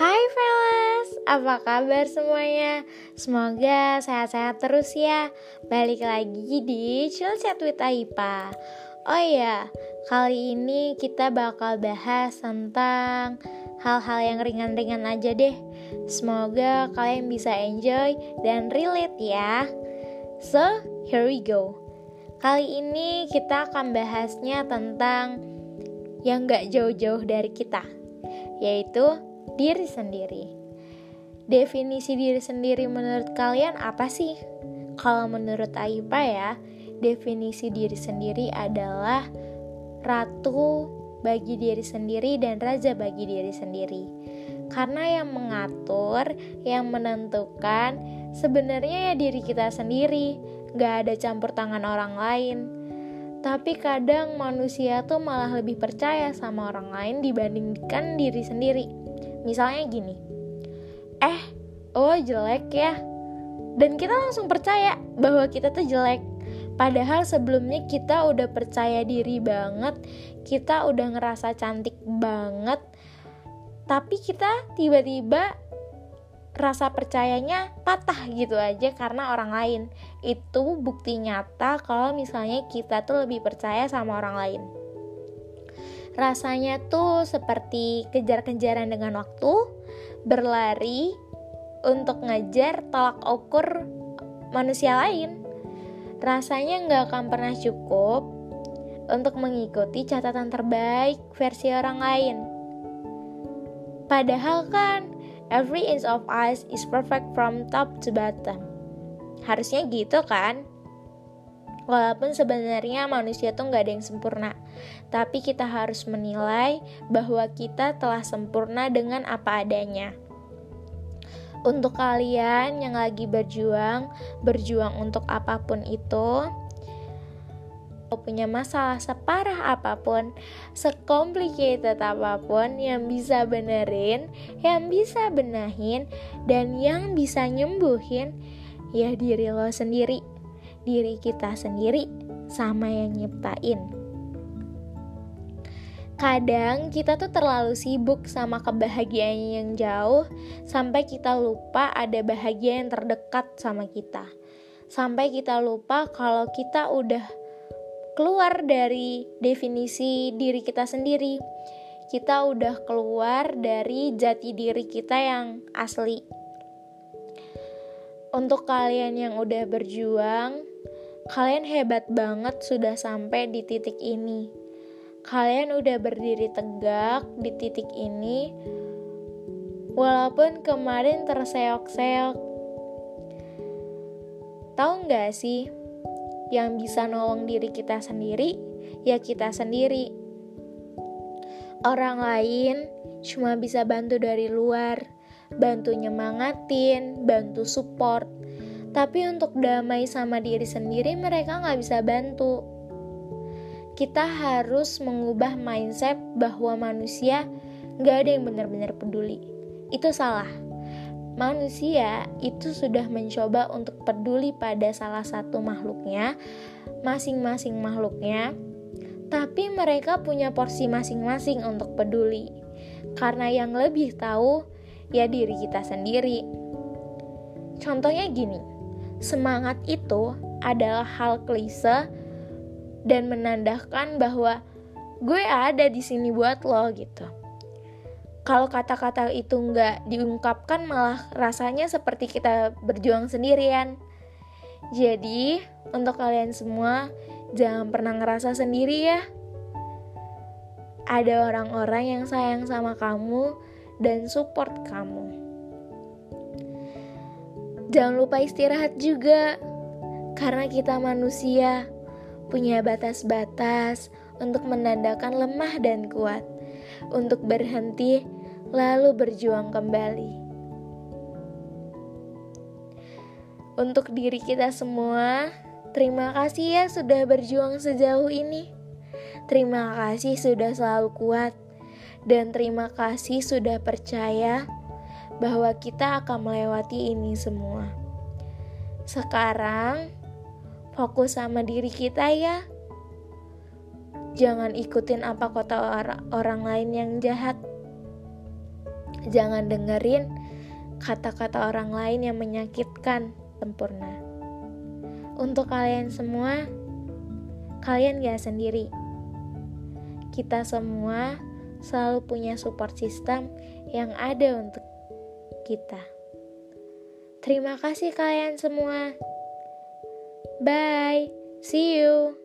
Hai fellas, apa kabar semuanya? Semoga sehat-sehat terus ya. Balik lagi di Chill Chat with Aipa. Oh iya, kali ini kita bakal bahas tentang hal-hal yang ringan-ringan aja deh. Semoga kalian bisa enjoy dan relate ya. So, here we go. Kali ini kita akan bahasnya tentang yang gak jauh-jauh dari kita Yaitu diri sendiri. Definisi diri sendiri menurut kalian apa sih? Kalau menurut Aipa ya, definisi diri sendiri adalah ratu bagi diri sendiri dan raja bagi diri sendiri. Karena yang mengatur, yang menentukan sebenarnya ya diri kita sendiri, gak ada campur tangan orang lain. Tapi kadang manusia tuh malah lebih percaya sama orang lain dibandingkan diri sendiri. Misalnya gini, eh, oh jelek ya. Dan kita langsung percaya bahwa kita tuh jelek. Padahal sebelumnya kita udah percaya diri banget, kita udah ngerasa cantik banget, tapi kita tiba-tiba rasa percayanya patah gitu aja karena orang lain. Itu bukti nyata kalau misalnya kita tuh lebih percaya sama orang lain. Rasanya tuh seperti kejar-kejaran dengan waktu, berlari untuk ngejar tolak ukur manusia lain. Rasanya nggak akan pernah cukup untuk mengikuti catatan terbaik versi orang lain. Padahal kan, every inch of us is perfect from top to bottom. Harusnya gitu kan? Walaupun sebenarnya manusia tuh nggak ada yang sempurna, tapi kita harus menilai bahwa kita telah sempurna dengan apa adanya. Untuk kalian yang lagi berjuang, berjuang untuk apa pun itu, punya masalah separah apa pun, secomplicated apa pun yang bisa benerin, yang bisa benahin, dan yang bisa nyembuhin, ya diri lo sendiri diri kita sendiri sama yang nyiptain. Kadang kita tuh terlalu sibuk sama kebahagiaan yang jauh sampai kita lupa ada bahagia yang terdekat sama kita. Sampai kita lupa kalau kita udah keluar dari definisi diri kita sendiri. Kita udah keluar dari jati diri kita yang asli. Untuk kalian yang udah berjuang, Kalian hebat banget sudah sampai di titik ini. Kalian udah berdiri tegak di titik ini, walaupun kemarin terseok-seok. Tahu nggak sih, yang bisa nolong diri kita sendiri, ya kita sendiri. Orang lain cuma bisa bantu dari luar, bantu nyemangatin, bantu support tapi untuk damai sama diri sendiri mereka nggak bisa bantu. Kita harus mengubah mindset bahwa manusia nggak ada yang benar-benar peduli. Itu salah. Manusia itu sudah mencoba untuk peduli pada salah satu makhluknya, masing-masing makhluknya, tapi mereka punya porsi masing-masing untuk peduli. Karena yang lebih tahu ya diri kita sendiri. Contohnya gini, semangat itu adalah hal klise dan menandakan bahwa gue ada di sini buat lo gitu. Kalau kata-kata itu nggak diungkapkan malah rasanya seperti kita berjuang sendirian. Jadi, untuk kalian semua, jangan pernah ngerasa sendiri ya. Ada orang-orang yang sayang sama kamu dan support kamu. Jangan lupa istirahat juga, karena kita manusia punya batas-batas untuk menandakan lemah dan kuat, untuk berhenti lalu berjuang kembali. Untuk diri kita semua, terima kasih ya sudah berjuang sejauh ini. Terima kasih sudah selalu kuat, dan terima kasih sudah percaya bahwa kita akan melewati ini semua. Sekarang, fokus sama diri kita ya. Jangan ikutin apa kata or orang lain yang jahat. Jangan dengerin kata-kata orang lain yang menyakitkan sempurna. Untuk kalian semua, kalian gak sendiri. Kita semua selalu punya support system yang ada untuk kita. Terima kasih kalian semua. Bye. See you.